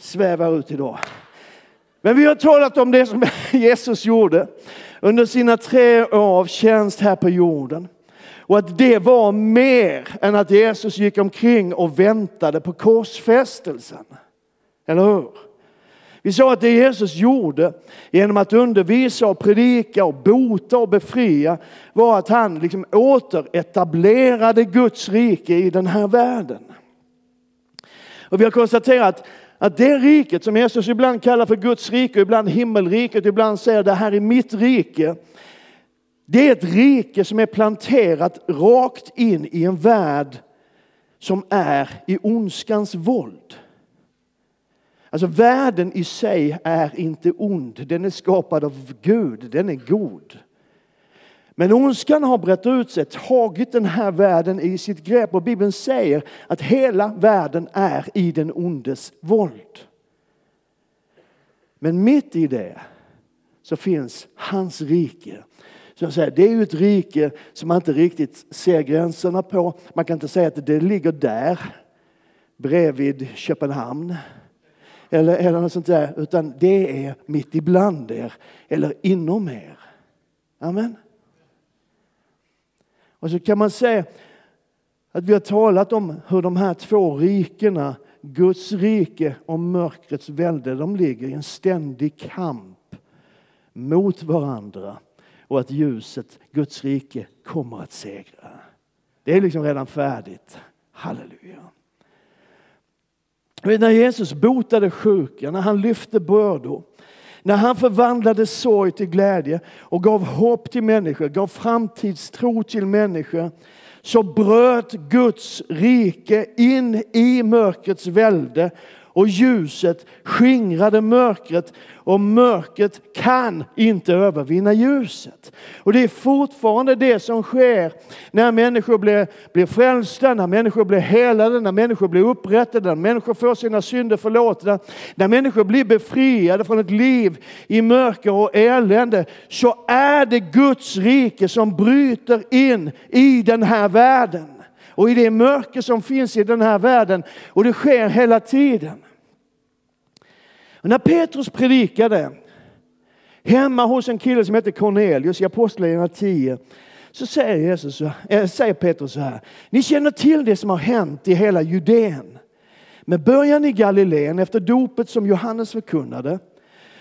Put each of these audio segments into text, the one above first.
svävar ut idag. Men vi har talat om det som Jesus gjorde under sina tre år av tjänst här på jorden. Och att det var mer än att Jesus gick omkring och väntade på korsfästelsen. Eller hur? Vi sa att det Jesus gjorde genom att undervisa och predika och bota och befria var att han liksom återetablerade Guds rike i den här världen. Och vi har konstaterat att det riket som Jesus ibland kallar för Guds rike, ibland himmelriket, ibland säger det här är mitt rike. Det är ett rike som är planterat rakt in i en värld som är i ondskans våld. Alltså världen i sig är inte ond, den är skapad av Gud, den är god. Men ondskan har brett ut sig, tagit den här världen i sitt grepp och Bibeln säger att hela världen är i den ondes våld. Men mitt i det så finns hans rike. Så jag säger, det är ju ett rike som man inte riktigt ser gränserna på. Man kan inte säga att det ligger där, bredvid Köpenhamn. Eller, eller något sånt där, utan det är mitt ibland er, eller inom er. Amen. Och så kan man säga att vi har talat om hur de här två rikena, Guds rike och mörkrets välde, de ligger i en ständig kamp mot varandra och att ljuset, Guds rike, kommer att segra. Det är liksom redan färdigt. Halleluja. När Jesus botade sjuka, när han lyfte bördor, när han förvandlade sorg till glädje och gav hopp till människor, gav framtidstro till människor, så bröt Guds rike in i mörkrets välde och ljuset skingrade mörkret och mörkret kan inte övervinna ljuset. Och det är fortfarande det som sker när människor blir, blir frälsta, när människor blir helade, när människor blir upprättade, när människor får sina synder förlåtna, när människor blir befriade från ett liv i mörker och elände, så är det Guds rike som bryter in i den här världen och i det mörker som finns i den här världen. Och det sker hela tiden. Och när Petrus predikade hemma hos en kille som heter Cornelius i Apostlagärningarna 10 så säger, Jesus, äh, säger Petrus så här. Ni känner till det som har hänt i hela Judeen. Med början i Galileen efter dopet som Johannes förkunnade.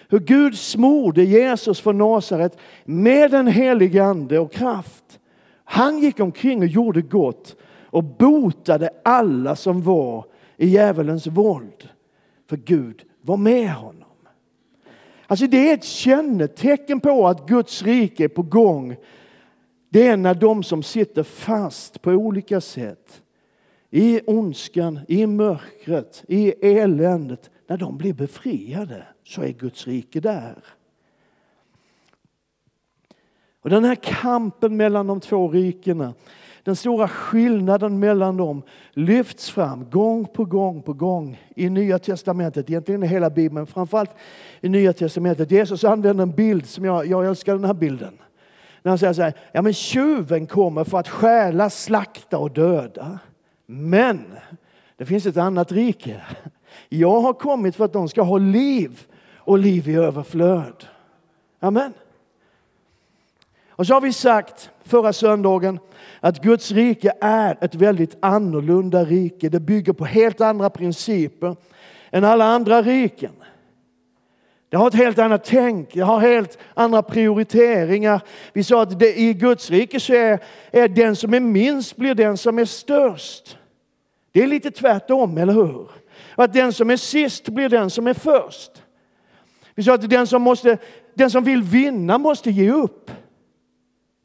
Hur Gud smorde Jesus från Nasaret med den helige ande och kraft. Han gick omkring och gjorde gott och botade alla som var i djävulens våld. För Gud var med honom. Alltså det är ett kännetecken på att Guds rike är på gång. Det är när de som sitter fast på olika sätt i ondskan, i mörkret, i eländet, när de blir befriade så är Guds rike där. Och den här kampen mellan de två rikena den stora skillnaden mellan dem lyfts fram gång på gång på gång i Nya Testamentet, egentligen i hela Bibeln, framförallt i Nya Testamentet. Jesus använder en bild som jag, jag älskar den här bilden. När han säger så här, ja men tjuven kommer för att stjäla, slakta och döda. Men det finns ett annat rike. Jag har kommit för att de ska ha liv och liv i överflöd. Amen. Och så har vi sagt förra söndagen att Guds rike är ett väldigt annorlunda rike. Det bygger på helt andra principer än alla andra riken. Det har ett helt annat tänk, det har helt andra prioriteringar. Vi sa att det, i Guds rike så är, är den som är minst blir den som är störst. Det är lite tvärtom, eller hur? Att den som är sist blir den som är först. Vi sa att den som, måste, den som vill vinna måste ge upp.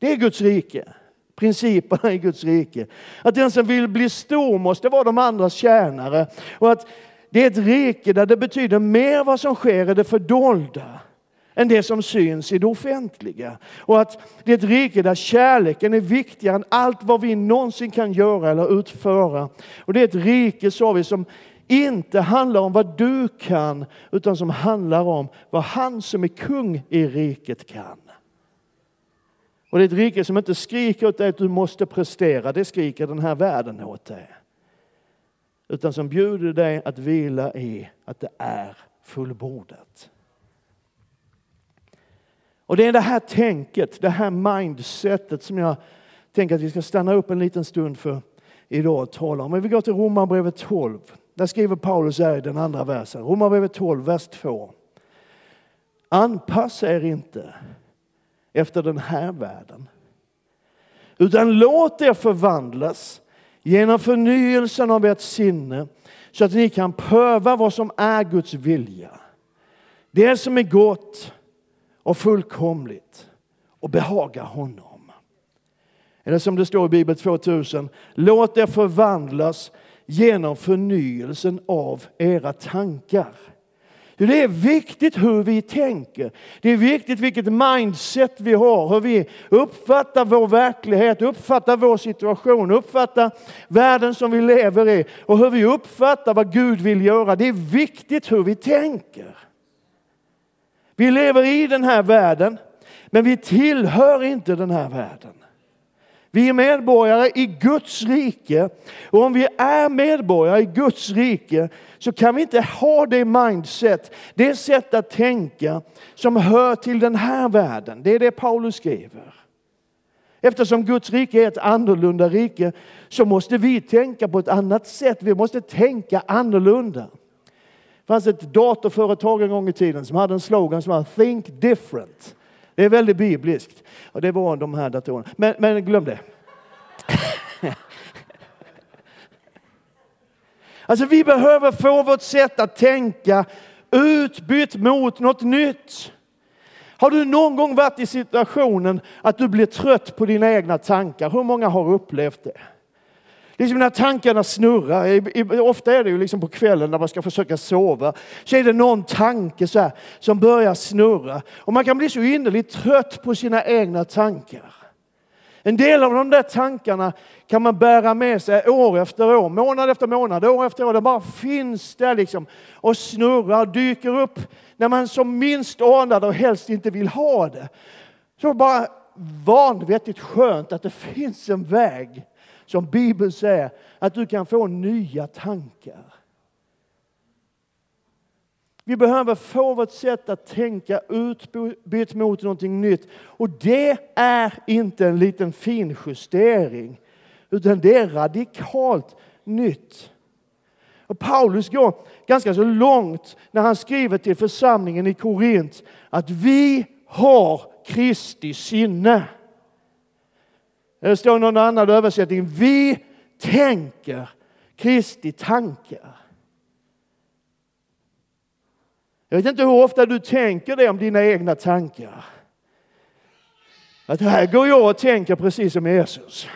Det är Guds rike. Principerna i Guds rike. Att den som vill bli stor måste vara de andras tjänare. Och att det är ett rike där det betyder mer vad som sker i det fördolda än det som syns i det offentliga. Och att det är ett rike där kärleken är viktigare än allt vad vi någonsin kan göra eller utföra. Och det är ett rike, sa vi, som inte handlar om vad du kan utan som handlar om vad han som är kung i riket kan. Och det är ett rike som inte skriker åt dig att du måste prestera, det skriker den här världen åt dig. utan som bjuder dig att vila i att det är fullbordat. Och det är det här tänket, det här mindsetet som jag tänker att vi ska stanna upp en liten stund för idag och tala om. Men vi går till Romarbrevet 12. Där skriver Paulus här i den andra versen. Romarbrevet 12, vers 2. Anpassa er inte efter den här världen. Utan låt er förvandlas genom förnyelsen av ert sinne så att ni kan pröva vad som är Guds vilja. Det som är gott och fullkomligt och behagar honom. Eller som det står i Bibel 2000, låt er förvandlas genom förnyelsen av era tankar. Det är viktigt hur vi tänker. Det är viktigt vilket mindset vi har, hur vi uppfattar vår verklighet, uppfattar vår situation, uppfattar världen som vi lever i och hur vi uppfattar vad Gud vill göra. Det är viktigt hur vi tänker. Vi lever i den här världen, men vi tillhör inte den här världen. Vi är medborgare i Guds rike och om vi är medborgare i Guds rike så kan vi inte ha det mindset, det sätt att tänka som hör till den här världen. Det är det Paulus skriver. Eftersom Guds rike är ett annorlunda rike så måste vi tänka på ett annat sätt. Vi måste tänka annorlunda. Det fanns ett datorföretag en gång i tiden som hade en slogan som var Think different. Det är väldigt bibliskt. Och det var de här datorerna. Men, men glöm det. Alltså vi behöver få vårt sätt att tänka utbytt mot något nytt. Har du någon gång varit i situationen att du blir trött på dina egna tankar? Hur många har upplevt det? Liksom när tankarna snurrar, ofta är det ju liksom på kvällen när man ska försöka sova, så är det någon tanke så här, som börjar snurra. Och man kan bli så innerligt trött på sina egna tankar. En del av de där tankarna kan man bära med sig år efter år, månad efter månad, år efter år. Det bara finns där liksom och snurrar, dyker upp när man som minst anar det och helst inte vill ha det. Så bara vanvettigt skönt att det finns en väg som Bibeln säger att du kan få nya tankar. Vi behöver få vårt sätt att tänka utbytt mot någonting nytt. Och det är inte en liten finjustering, utan det är radikalt nytt. Och Paulus går ganska så långt när han skriver till församlingen i Korint att vi har Kristi sinne. Det står i någon annan översättning. Vi tänker Kristi tankar. Jag vet inte hur ofta du tänker det om dina egna tankar. Att här går jag och tänker precis som Jesus.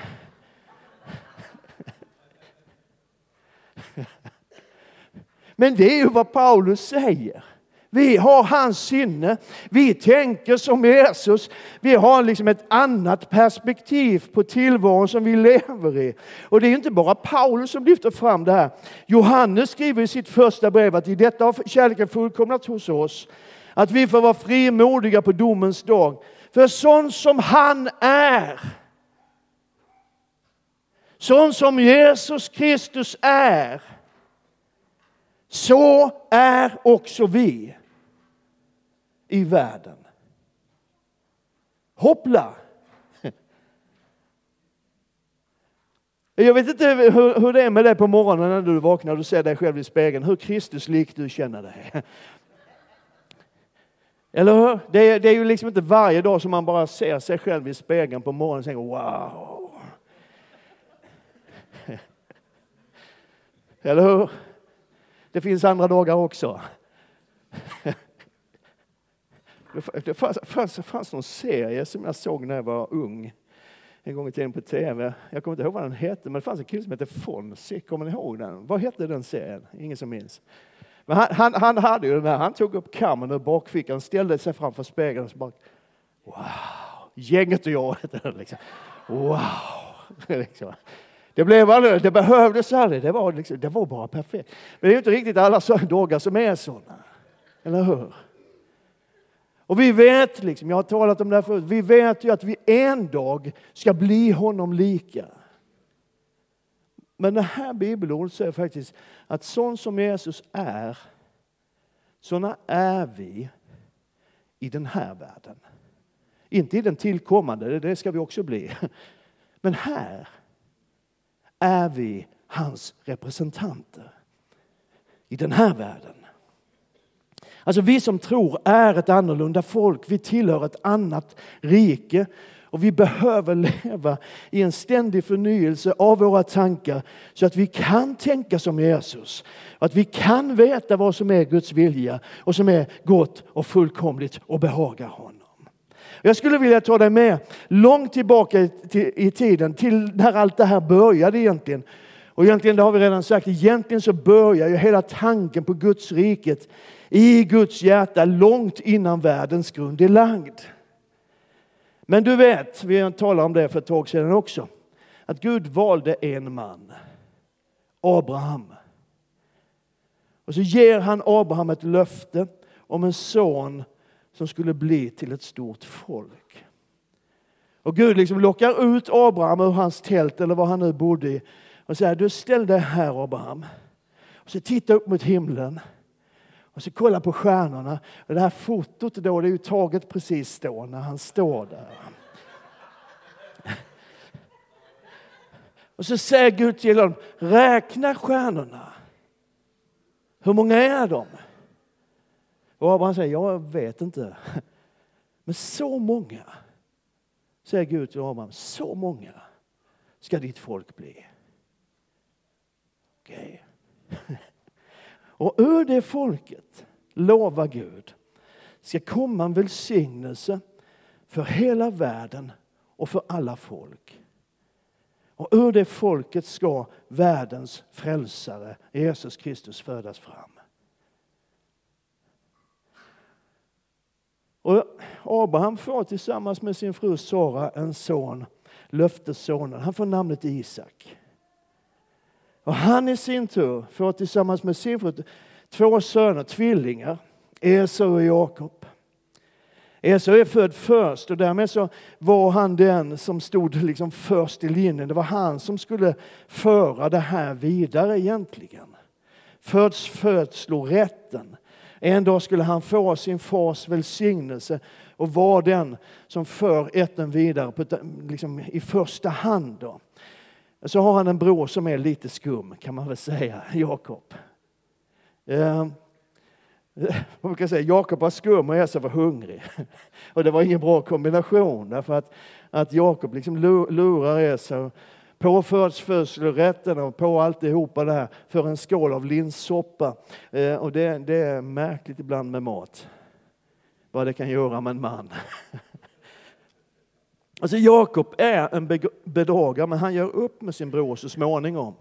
Men det är ju vad Paulus säger. Vi har hans sinne. Vi tänker som Jesus. Vi har liksom ett annat perspektiv på tillvaron som vi lever i. Och det är inte bara Paulus som lyfter fram det här. Johannes skriver i sitt första brev att i detta har kärleken fullkomnats hos oss. Att vi får vara frimodiga på domens dag. För sån som han är, sån som Jesus Kristus är, så är också vi i världen. Hoppla! Jag vet inte hur, hur det är med dig på morgonen när du vaknar och du ser dig själv i spegeln, hur Kristuslik du känner dig. Eller hur? Det är, det är ju liksom inte varje dag som man bara ser sig själv i spegeln på morgonen och tänker wow. Eller hur? Det finns andra dagar också. Det fanns, fanns, fanns någon serie som jag såg när jag var ung en gång i tiden på tv. Jag kommer inte ihåg vad den hette, men det fanns en kille som hette Fonzie. Kommer ni ihåg den? Vad hette den serien? Ingen som minns. Men han, han, han hade ju den här, han tog upp kammen ur bakfickan, ställde sig framför spegeln och så bara Wow! Gänget och jag hette den liksom. Wow! liksom. Det, blev aldrig, det behövdes aldrig, det var, liksom, det var bara perfekt. Men det är inte riktigt alla dagar som är sådana. Eller hur? Och vi vet, liksom, jag har talat om det här förut, vi vet ju att vi en dag ska bli honom lika. Men det här bibelordet säger faktiskt att sån som Jesus är, såna är vi i den här världen. Inte i den tillkommande, det ska vi också bli. Men här är vi hans representanter i den här världen. Alltså vi som tror är ett annorlunda folk. Vi tillhör ett annat rike och vi behöver leva i en ständig förnyelse av våra tankar så att vi kan tänka som Jesus. Att vi kan veta vad som är Guds vilja och som är gott och fullkomligt och behagar honom. Jag skulle vilja ta dig med långt tillbaka i tiden till när allt det här började egentligen. Och egentligen, det har vi redan sagt, egentligen så börjar ju hela tanken på Guds riket i Guds hjärta långt innan världens grund är lagd. Men du vet, vi talade om det för ett tag sedan också, att Gud valde en man, Abraham. Och så ger han Abraham ett löfte om en son som skulle bli till ett stort folk. Och Gud liksom lockar ut Abraham ur hans tält eller var han nu bodde i och säger, du ställ dig här Abraham. Och så titta upp mot himlen. Och så kolla på stjärnorna. Och det här fotot då, det är ju taget precis då när han står där. Och så säger Gud till honom, räkna stjärnorna. Hur många är de? Och Abraham säger, jag vet inte. Men så många, säger Gud till Abraham, så många ska ditt folk bli. Okej. Okay. Och ur det folket, lovar Gud, ska komma en välsignelse för hela världen och för alla folk. Och ur det folket ska världens frälsare, Jesus Kristus, födas fram. Och Abraham får tillsammans med sin fru Sara en son, löftessonen. Han får namnet Isak. Och han i sin tur får tillsammans med sin fru två söner, tvillingar, Esau och Jakob. Esau är född först och därmed så var han den som stod liksom först i linjen. Det var han som skulle föra det här vidare egentligen. Föds födslorätten. En dag skulle han få sin fars välsignelse och vara den som för ätten vidare på, liksom, i första hand. Då. Så har han en bror som är lite skum kan man väl säga, Jakob. Eh, man kan säga Jakob var skum och Esau var hungrig. Och det var ingen bra kombination därför att, att Jakob liksom lurar Esau på födslorätterna och på alltihopa det här för en skål av linssoppa. Eh, och det, det är märkligt ibland med mat. Vad det kan göra med en man. Alltså Jakob är en bedragare, men han gör upp med sin bror så småningom.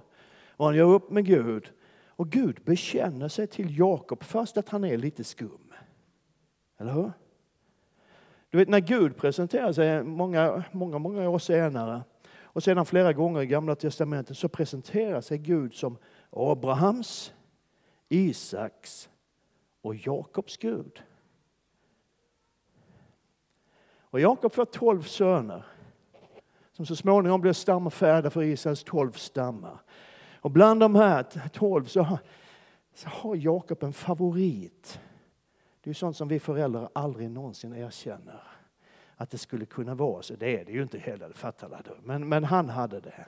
Och han gör upp med Gud. Och Gud bekänner sig till Jakob fast att han är lite skum. Eller hur? Du vet när Gud presenterar sig många, många, många år senare och sedan flera gånger i Gamla Testamentet så presenterar sig Gud som Abrahams, Isaks och Jakobs Gud. Och Jakob får tolv söner som så småningom blir stamfäder för Israels tolv stammar. Och bland de här tolv så har, så har Jakob en favorit. Det är sånt som vi föräldrar aldrig någonsin erkänner att det skulle kunna vara så. Det är det ju inte heller, fattar du. Men, men han hade det.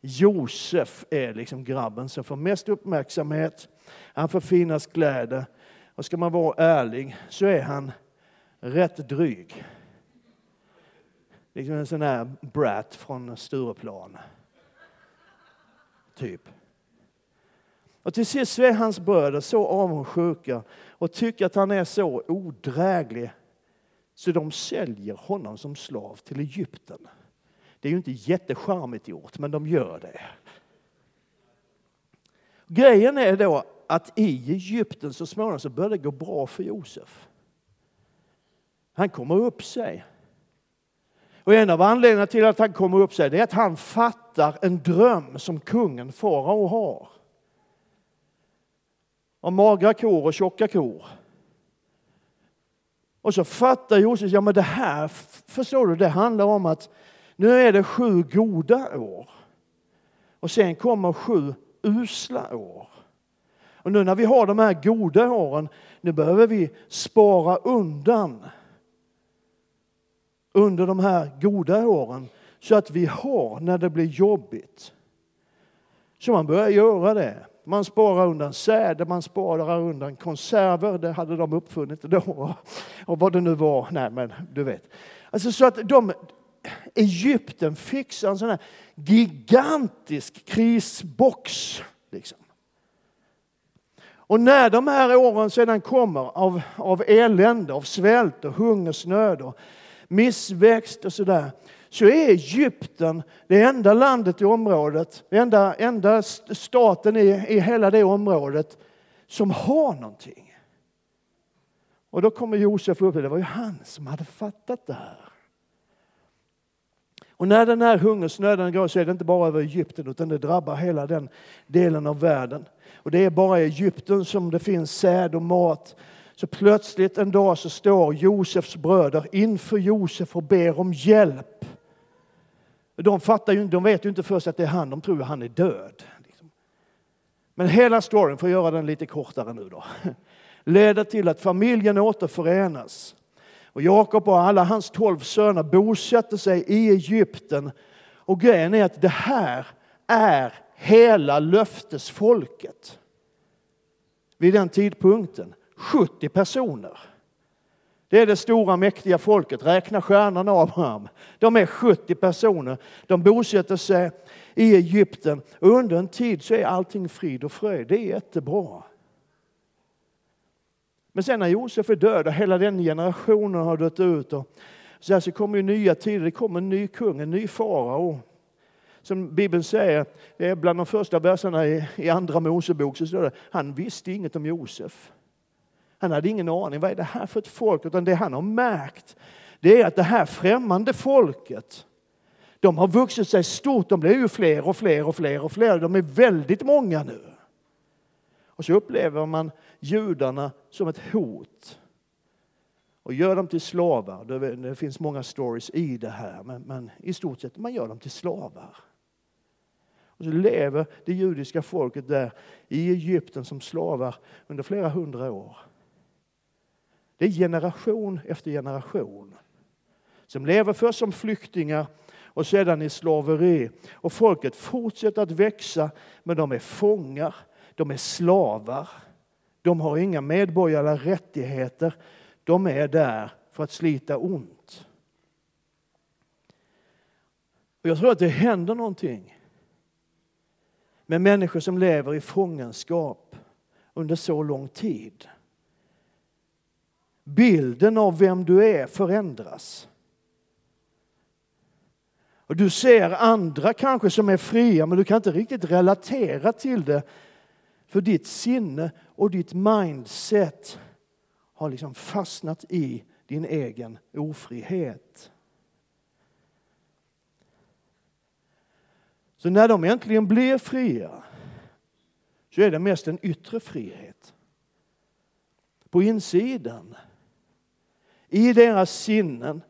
Josef är liksom grabben som får mest uppmärksamhet. Han får finast kläder. Och ska man vara ärlig så är han rätt dryg. Liksom en sån här brat från Stureplan. Typ. Och till sist så är hans bröder så avundsjuka och tycker att han är så odräglig så de säljer honom som slav till Egypten. Det är ju inte jättecharmigt gjort, men de gör det. Grejen är då att i Egypten så småningom så börjar det gå bra för Josef. Han kommer upp sig. Och en av anledningarna till att han kommer upp sig är att han fattar en dröm som kungen farao har. Om magra kor och tjocka kor. Och så fattar Josef, ja men det här, förstår du, det handlar om att nu är det sju goda år. Och sen kommer sju usla år. Och nu när vi har de här goda åren, nu behöver vi spara undan under de här goda åren så att vi har när det blir jobbigt. Så man börjar göra det. Man sparar undan säde, man sparar undan konserver, det hade de uppfunnit då. Och vad det nu var, nej men du vet. Alltså så att de, Egypten fixar en sån här gigantisk krisbox. Liksom. Och när de här åren sedan kommer av, av elände, av svält och hungersnöd och missväxt och sådär, så är Egypten det enda landet i området, enda, enda staten i, i hela det området som har någonting. Och då kommer Josef upp, det var ju han som hade fattat det här. Och när den här hungersnöden går så är det inte bara över Egypten utan det drabbar hela den delen av världen. Och det är bara i Egypten som det finns säd och mat. Så plötsligt en dag så står Josefs bröder inför Josef och ber om hjälp. De, fattar ju, de vet ju inte först att det är han, de tror att han är död. Liksom. Men hela storyn, för att göra den lite kortare nu då, leder till att familjen återförenas. Och Jakob och alla hans tolv söner bosätter sig i Egypten. Och grejen är att det här är hela löftesfolket vid den tidpunkten. 70 personer. Det är det stora mäktiga folket. Räkna stjärnorna Abraham. De är 70 personer. De bosätter sig i Egypten. Och under en tid så är allting frid och fröjd. Det är jättebra. Men sen när Josef är död och hela den generationen har dött ut och så, här så kommer ju nya tider. Det kommer en ny kung, en ny farao. Som Bibeln säger, det är bland de första verserna i, i Andra Mosebok, så står det han visste inget om Josef. Han hade ingen aning, vad är det här för ett folk? Utan det han har märkt, det är att det här främmande folket, de har vuxit sig stort, de blir ju fler och fler och fler och fler. De är väldigt många nu. Och så upplever man judarna som ett hot och gör dem till slavar. Det finns många stories i det här, men, men i stort sett man gör dem till slavar. Och så lever det judiska folket där i Egypten som slavar under flera hundra år. Det är generation efter generation som lever först som flyktingar och sedan i slaveri. Och folket fortsätter att växa, men de är fångar, de är slavar. De har inga medborgerliga rättigheter. De är där för att slita ont. Och jag tror att det händer någonting med människor som lever i fångenskap under så lång tid. Bilden av vem du är förändras. Och du ser andra kanske som är fria men du kan inte riktigt relatera till det för ditt sinne och ditt mindset har liksom fastnat i din egen ofrihet. Så när de äntligen blir fria så är det mest en yttre frihet. På insidan, i deras sinnen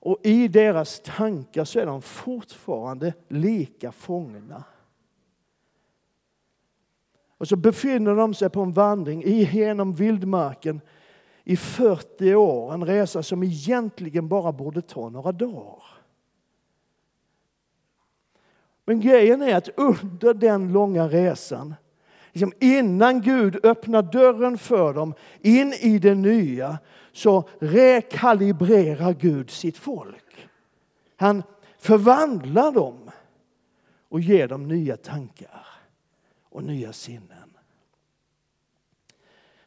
och i deras tankar så är de fortfarande lika fångna. Och så befinner de sig på en vandring genom vildmarken i 40 år. En resa som egentligen bara borde ta några dagar. Men grejen är att under den långa resan, liksom innan Gud öppnar dörren för dem in i det nya, så rekalibrerar Gud sitt folk. Han förvandlar dem och ger dem nya tankar och nya sinnen.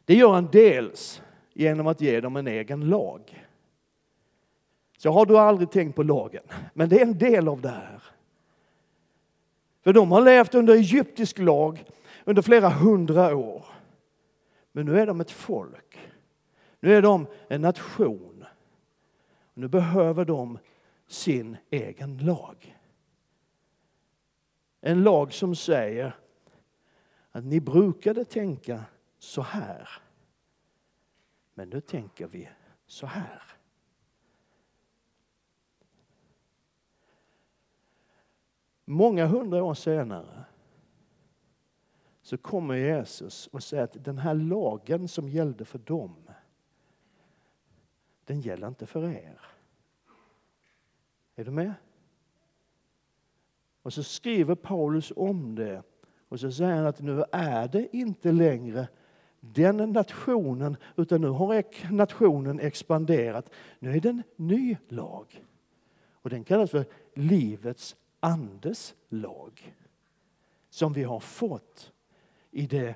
Det gör han dels genom att ge dem en egen lag. Så har du aldrig tänkt på lagen, men det är en del av det här. För de har levt under egyptisk lag under flera hundra år. Men nu är de ett folk. Nu är de en nation. Nu behöver de sin egen lag. En lag som säger att ni brukade tänka så här. Men nu tänker vi så här. Många hundra år senare så kommer Jesus och säger att den här lagen som gällde för dem, den gäller inte för er. Är du med? Och så skriver Paulus om det och så säger han att nu är det inte längre den nationen, utan nu har nationen expanderat. Nu är det en ny lag. Och den kallas för livets andes lag. Som vi har fått i det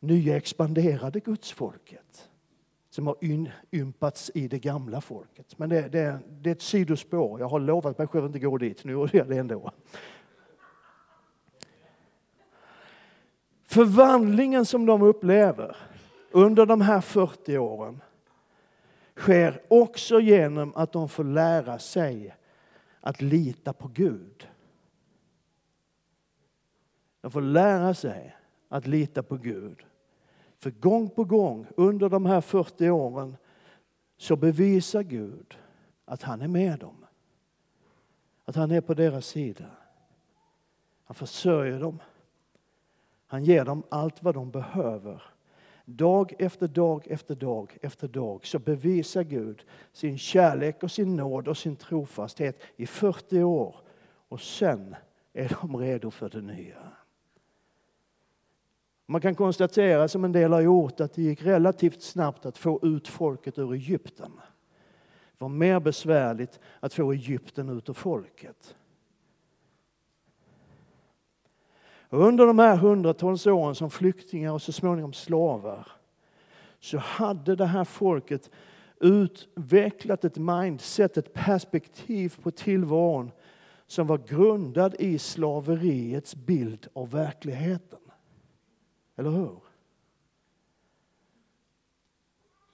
nya expanderade gudsfolket. Som har ympats i det gamla folket. Men det, det, det är ett sidospår. Jag har lovat mig själv att inte gå dit. Nu gör jag det ändå. Förvandlingen som de upplever under de här 40 åren sker också genom att de får lära sig att lita på Gud. De får lära sig att lita på Gud. För gång på gång under de här 40 åren så bevisar Gud att han är med dem. Att han är på deras sida. Han försörjer dem. Han ger dem allt vad de behöver. Dag efter dag efter dag efter dag så bevisar Gud sin kärlek och sin nåd och sin trofasthet i 40 år. Och sen är de redo för det nya. Man kan konstatera, som en del har gjort, att det gick relativt snabbt att få ut folket ur Egypten. Det var mer besvärligt att få Egypten ut ur folket. Under de här hundratals åren som flyktingar och så småningom slavar så hade det här folket utvecklat ett mindset, ett perspektiv på tillvaron som var grundad i slaveriets bild av verkligheten. Eller hur?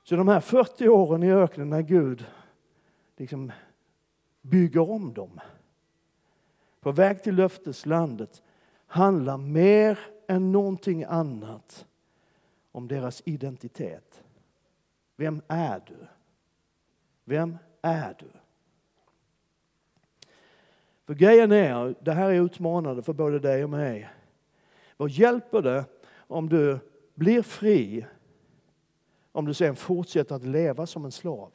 Så de här 40 åren i öknen när Gud liksom bygger om dem på väg till löfteslandet handlar mer än någonting annat om deras identitet. Vem är du? Vem är du? För grejen är, det här är utmanande för både dig och mig. Vad hjälper det om du blir fri om du sen fortsätter att leva som en slav?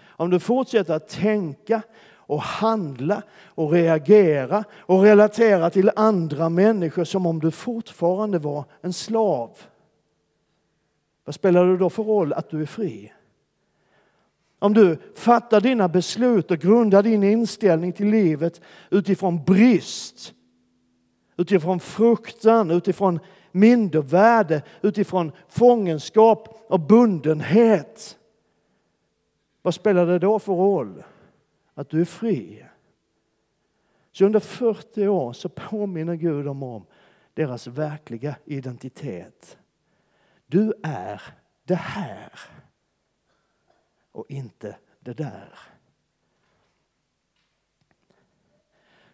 Om du fortsätter att tänka och handla och reagera och relatera till andra människor som om du fortfarande var en slav. Vad spelar det då för roll att du är fri? Om du fattar dina beslut och grundar din inställning till livet utifrån brist, utifrån fruktan, utifrån mindervärde, utifrån fångenskap och bundenhet. Vad spelar det då för roll? att du är fri. Så under 40 år så påminner Gud dem om deras verkliga identitet. Du är det här och inte det där.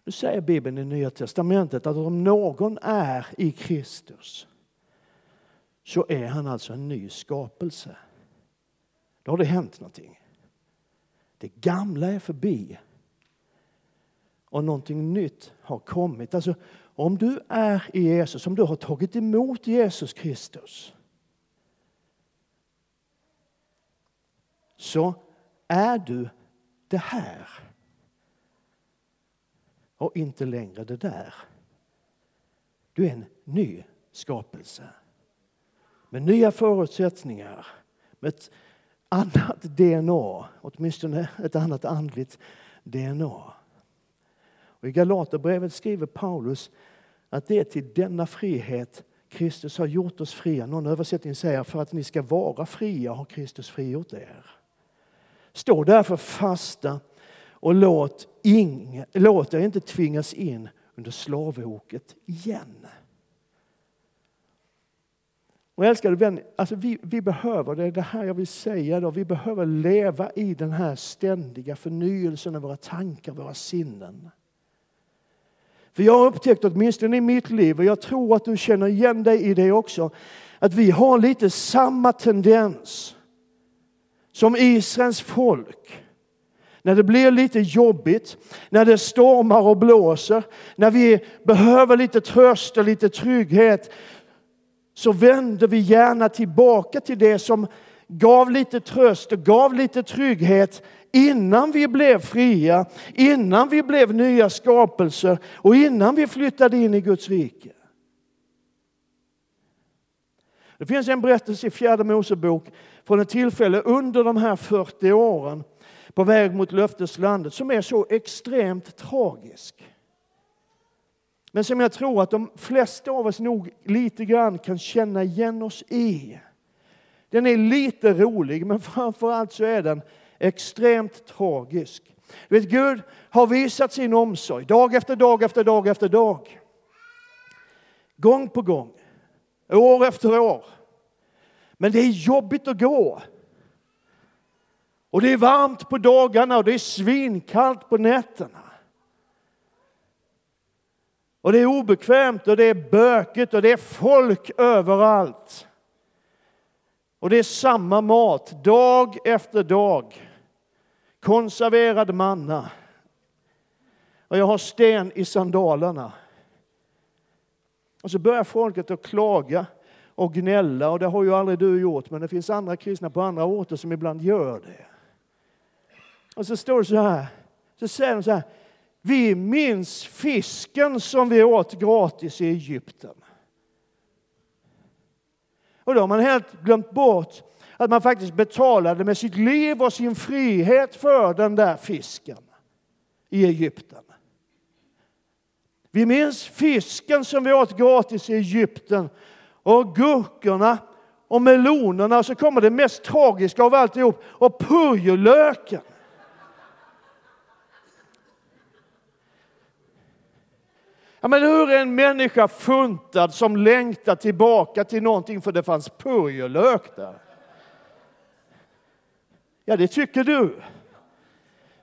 Nu säger Bibeln i Nya Testamentet att om någon är i Kristus så är han alltså en ny skapelse. Då har det hänt någonting. Det gamla är förbi och någonting nytt har kommit. Alltså, om du är i Jesus, om du har tagit emot Jesus Kristus så är du det här och inte längre det där. Du är en ny skapelse med nya förutsättningar, med ett annat DNA, åtminstone ett annat andligt DNA. Och I Galaterbrevet skriver Paulus att det är till denna frihet Kristus har gjort oss fria. Någon översättning säger för att ni ska vara fria har Kristus frigjort er. Stå därför fasta och låt, ing, låt er inte tvingas in under slavoket igen. Och älskade vän, alltså vi, vi behöver, det är det här jag vill säga, då, vi behöver leva i den här ständiga förnyelsen av våra tankar, våra sinnen. För jag har upptäckt, åtminstone i mitt liv, och jag tror att du känner igen dig i det också, att vi har lite samma tendens som Israels folk när det blir lite jobbigt, när det stormar och blåser, när vi behöver lite tröst och lite trygghet, så vänder vi gärna tillbaka till det som gav lite tröst och gav lite trygghet innan vi blev fria, innan vi blev nya skapelser och innan vi flyttade in i Guds rike. Det finns en berättelse i fjärde Mosebok från ett tillfälle under de här 40 åren på väg mot löfteslandet som är så extremt tragisk. Men som jag tror att de flesta av oss nog lite grann kan känna igen oss i. Den är lite rolig, men framförallt så är den extremt tragisk. Du vet, Gud har visat sin omsorg dag efter dag efter dag efter dag. Gång på gång, år efter år. Men det är jobbigt att gå. Och det är varmt på dagarna och det är svinkallt på nätterna. Och det är obekvämt och det är bökigt och det är folk överallt. Och det är samma mat dag efter dag. Konserverad manna. Och jag har sten i sandalerna. Och så börjar folket att klaga och gnälla och det har ju aldrig du gjort men det finns andra kristna på andra orter som ibland gör det. Och så står det så här, så säger de så här, vi minns fisken som vi åt gratis i Egypten. Och då har man helt glömt bort att man faktiskt betalade med sitt liv och sin frihet för den där fisken i Egypten. Vi minns fisken som vi åt gratis i Egypten och gurkorna och melonerna och så kommer det mest tragiska av alltihop och purjolöken. Ja, men hur är en människa funtad som längtar tillbaka till någonting för det fanns purjolök där? Ja, det tycker du.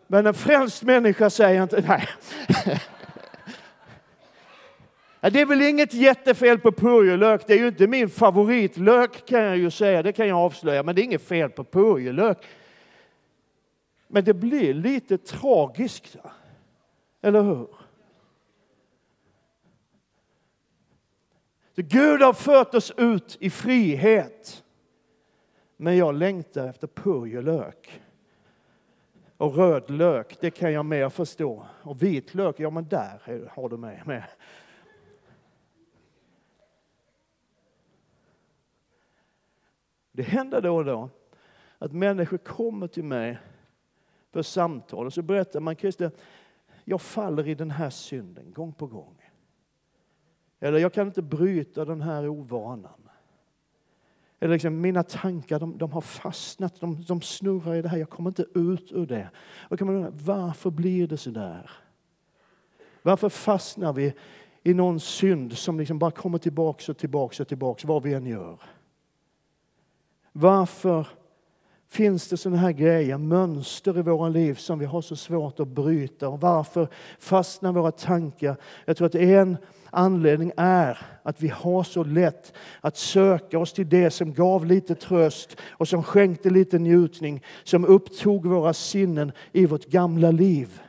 Men en frälst människa säger inte nej. Ja, det är väl inget jättefel på purjolök. Det är ju inte min favoritlök kan jag ju säga, det kan jag avslöja. Men det är inget fel på purjolök. Men det blir lite tragiskt, eller hur? Så Gud har fört oss ut i frihet. Men jag längtar efter purjolök. Och röd lök, det kan jag mer förstå. Och vitlök, ja men där har du mig med. Det händer då och då att människor kommer till mig för samtal och så berättar man, Christer, jag faller i den här synden gång på gång. Eller jag kan inte bryta den här ovanan. Eller liksom, mina tankar de, de har fastnat, de, de, snurrar i det här, jag kommer inte ut ur det. Och kan man undra, varför blir det så där? Varför fastnar vi i någon synd som liksom bara kommer tillbaks och tillbaks och tillbaks vad vi än gör? Varför finns det sådana här grejer, mönster i våra liv som vi har så svårt att bryta? Och varför fastnar våra tankar? Jag tror att en anledning är att vi har så lätt att söka oss till det som gav lite tröst och som skänkte lite njutning, som upptog våra sinnen i vårt gamla liv.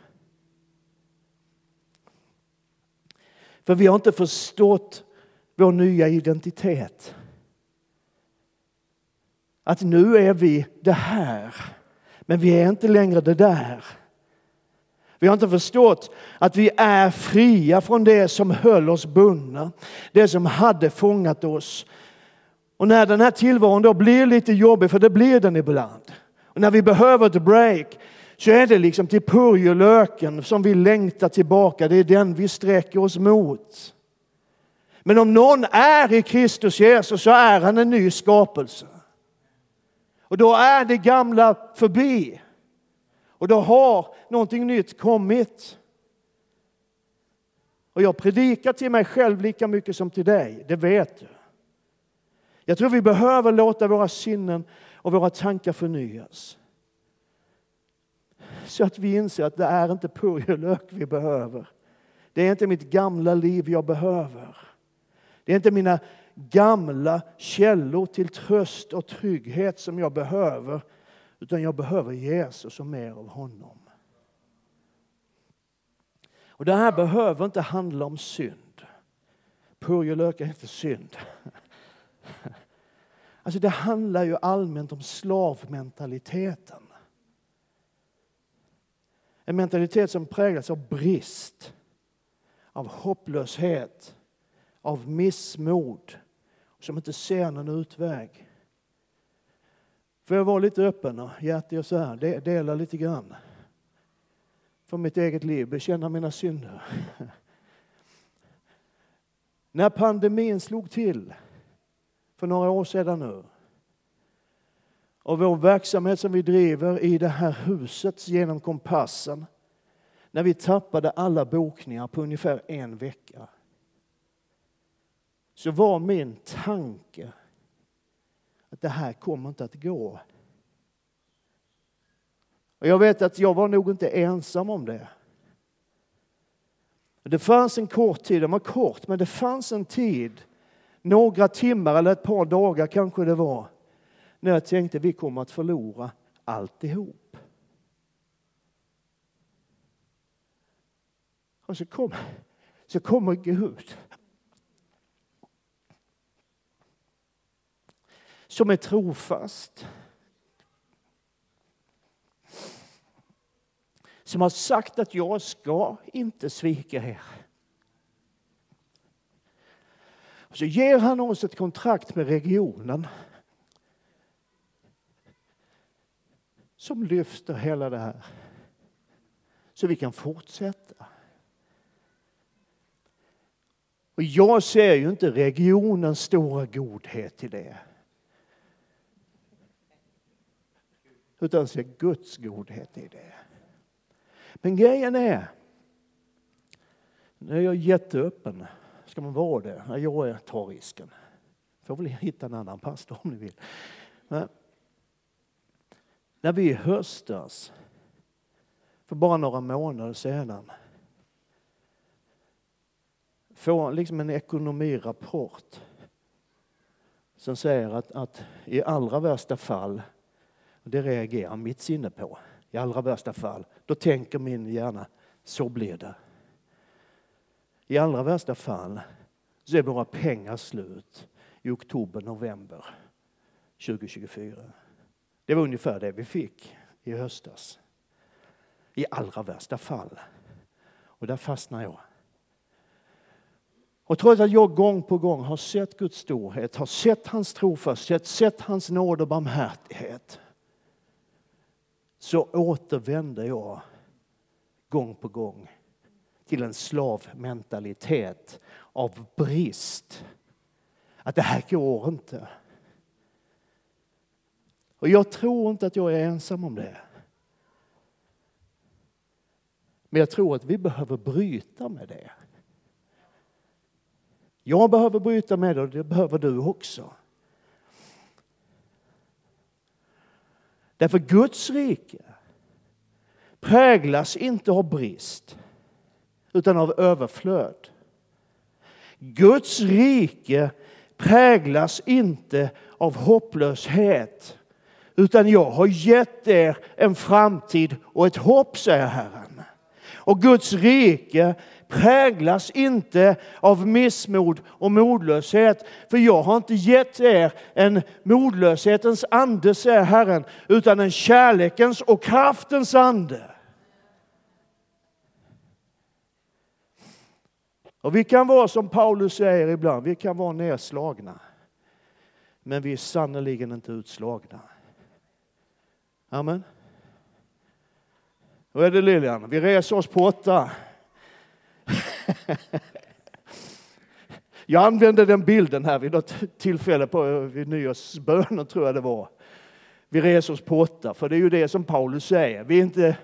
För vi har inte förstått vår nya identitet. Att nu är vi det här, men vi är inte längre det där. Vi har inte förstått att vi är fria från det som höll oss bundna, det som hade fångat oss. Och när den här tillvaron då blir lite jobbig, för det blir den ibland, och när vi behöver ett break, så är det liksom till purjolöken som vi längtar tillbaka. Det är den vi sträcker oss mot. Men om någon är i Kristus Jesus så är han en ny skapelse. Och då är det gamla förbi. Och då har någonting nytt kommit. Och jag predikar till mig själv lika mycket som till dig, det vet du. Jag tror vi behöver låta våra sinnen och våra tankar förnyas. Så att vi inser att det är inte purjolök vi behöver. Det är inte mitt gamla liv jag behöver. Det är inte mina gamla källor till tröst och trygghet som jag behöver. Utan jag behöver Jesus och mer av honom. Och det här behöver inte handla om synd. Purjolök är inte synd. Alltså det handlar ju allmänt om slavmentaliteten. En mentalitet som präglas av brist, av hopplöshet, av missmod, som inte ser någon utväg. Får jag vara lite öppen och hjärtig och så här, dela lite grann från mitt eget liv, bekänna mina synder. När pandemin slog till för några år sedan nu och vår verksamhet som vi driver i det här huset genom kompassen när vi tappade alla bokningar på ungefär en vecka så var min tanke att det här kommer inte att gå. Och jag vet att jag var nog inte ensam om det. Det fanns en kort tid, den var kort, men det fanns en tid, några timmar eller ett par dagar kanske det var, när jag tänkte vi kommer att förlora alltihop. Och så, kom, så kommer Gud. Som är trofast. Som har sagt att jag ska inte svika er. så ger han oss ett kontrakt med regionen som lyfter hela det här. Så vi kan fortsätta. Och jag ser ju inte regionens stora godhet i det. Utan se Guds godhet i det. Men grejen är, nu är jag jätteöppen. Ska man vara det? Jag tar risken. Får väl hitta en annan pastor om ni vill. Men när vi i höstas, för bara några månader sedan, får liksom en ekonomirapport som säger att, att i allra värsta fall, och det reagerar mitt sinne på, i allra värsta fall, då tänker min hjärna, så blir det. I allra värsta fall så är våra pengar slut i oktober, november 2024. Det var ungefär det vi fick i höstas. I allra värsta fall. Och där fastnar jag. Och trots att jag gång på gång har sett Guds storhet, har sett hans trofasthet, sett hans nåd och barmhärtighet. Så återvänder jag gång på gång till en slavmentalitet av brist. Att det här går inte. Och jag tror inte att jag är ensam om det. Men jag tror att vi behöver bryta med det. Jag behöver bryta med det och det behöver du också. Därför Guds rike präglas inte av brist utan av överflöd. Guds rike präglas inte av hopplöshet utan jag har gett er en framtid och ett hopp, säger Herren. Och Guds rike präglas inte av missmod och modlöshet. För jag har inte gett er en modlöshetens ande, säger Herren, utan en kärlekens och kraftens ande. Och vi kan vara som Paulus säger ibland, vi kan vara nedslagna. Men vi är sannerligen inte utslagna. Amen. Hur är det Lilian? Vi reser oss på åtta. Jag använde den bilden här vid något tillfälle på vid nyårsbönen tror jag det var. Vi reser oss på åtta, för det är ju det som Paulus säger. Vi, inte,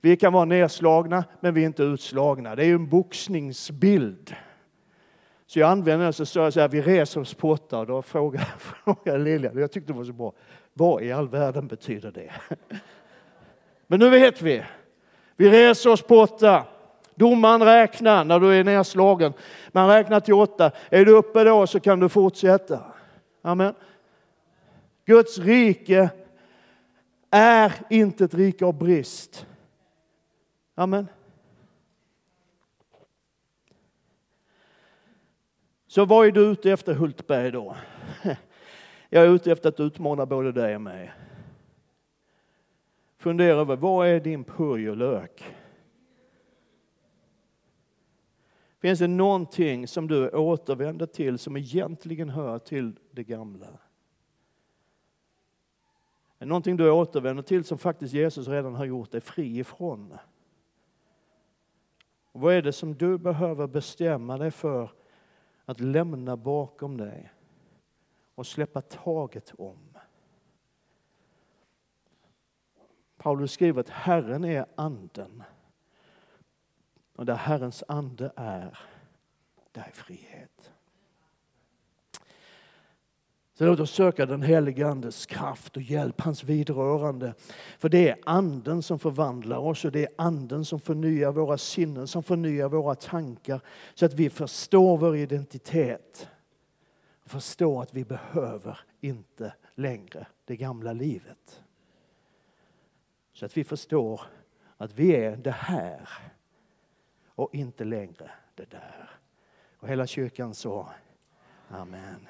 vi kan vara nedslagna, men vi är inte utslagna. Det är ju en boxningsbild. Så jag använde den så sa jag så här, vi reser oss på åtta och då frågade, frågade Lilian, jag tyckte det var så bra, vad i all världen betyder det? Men nu vet vi. Vi reser oss på åtta. Domaren räknar när du är nedslagen. Man räknar till åtta. Är du uppe då så kan du fortsätta. Amen. Guds rike är inte ett rike av brist. Amen. Så vad är du ute efter Hultberg då? Jag är ute efter att utmana både dig och mig. Fundera över vad är din purjolök? Finns det någonting som du återvänder till som egentligen hör till det gamla? Är någonting du återvänder till som faktiskt Jesus redan har gjort dig fri ifrån? Och vad är det som du behöver bestämma dig för att lämna bakom dig och släppa taget om? Paulus skriver att Herren är anden. Och där Herrens ande är, där är frihet. Så låt oss söka den helige Andes kraft och hjälp, hans vidrörande. För det är anden som förvandlar oss och det är anden som förnyar våra sinnen, som förnyar våra tankar så att vi förstår vår identitet. Förstår att vi behöver inte längre det gamla livet. Så att vi förstår att vi är det här och inte längre det där. Och hela kyrkan sa Amen.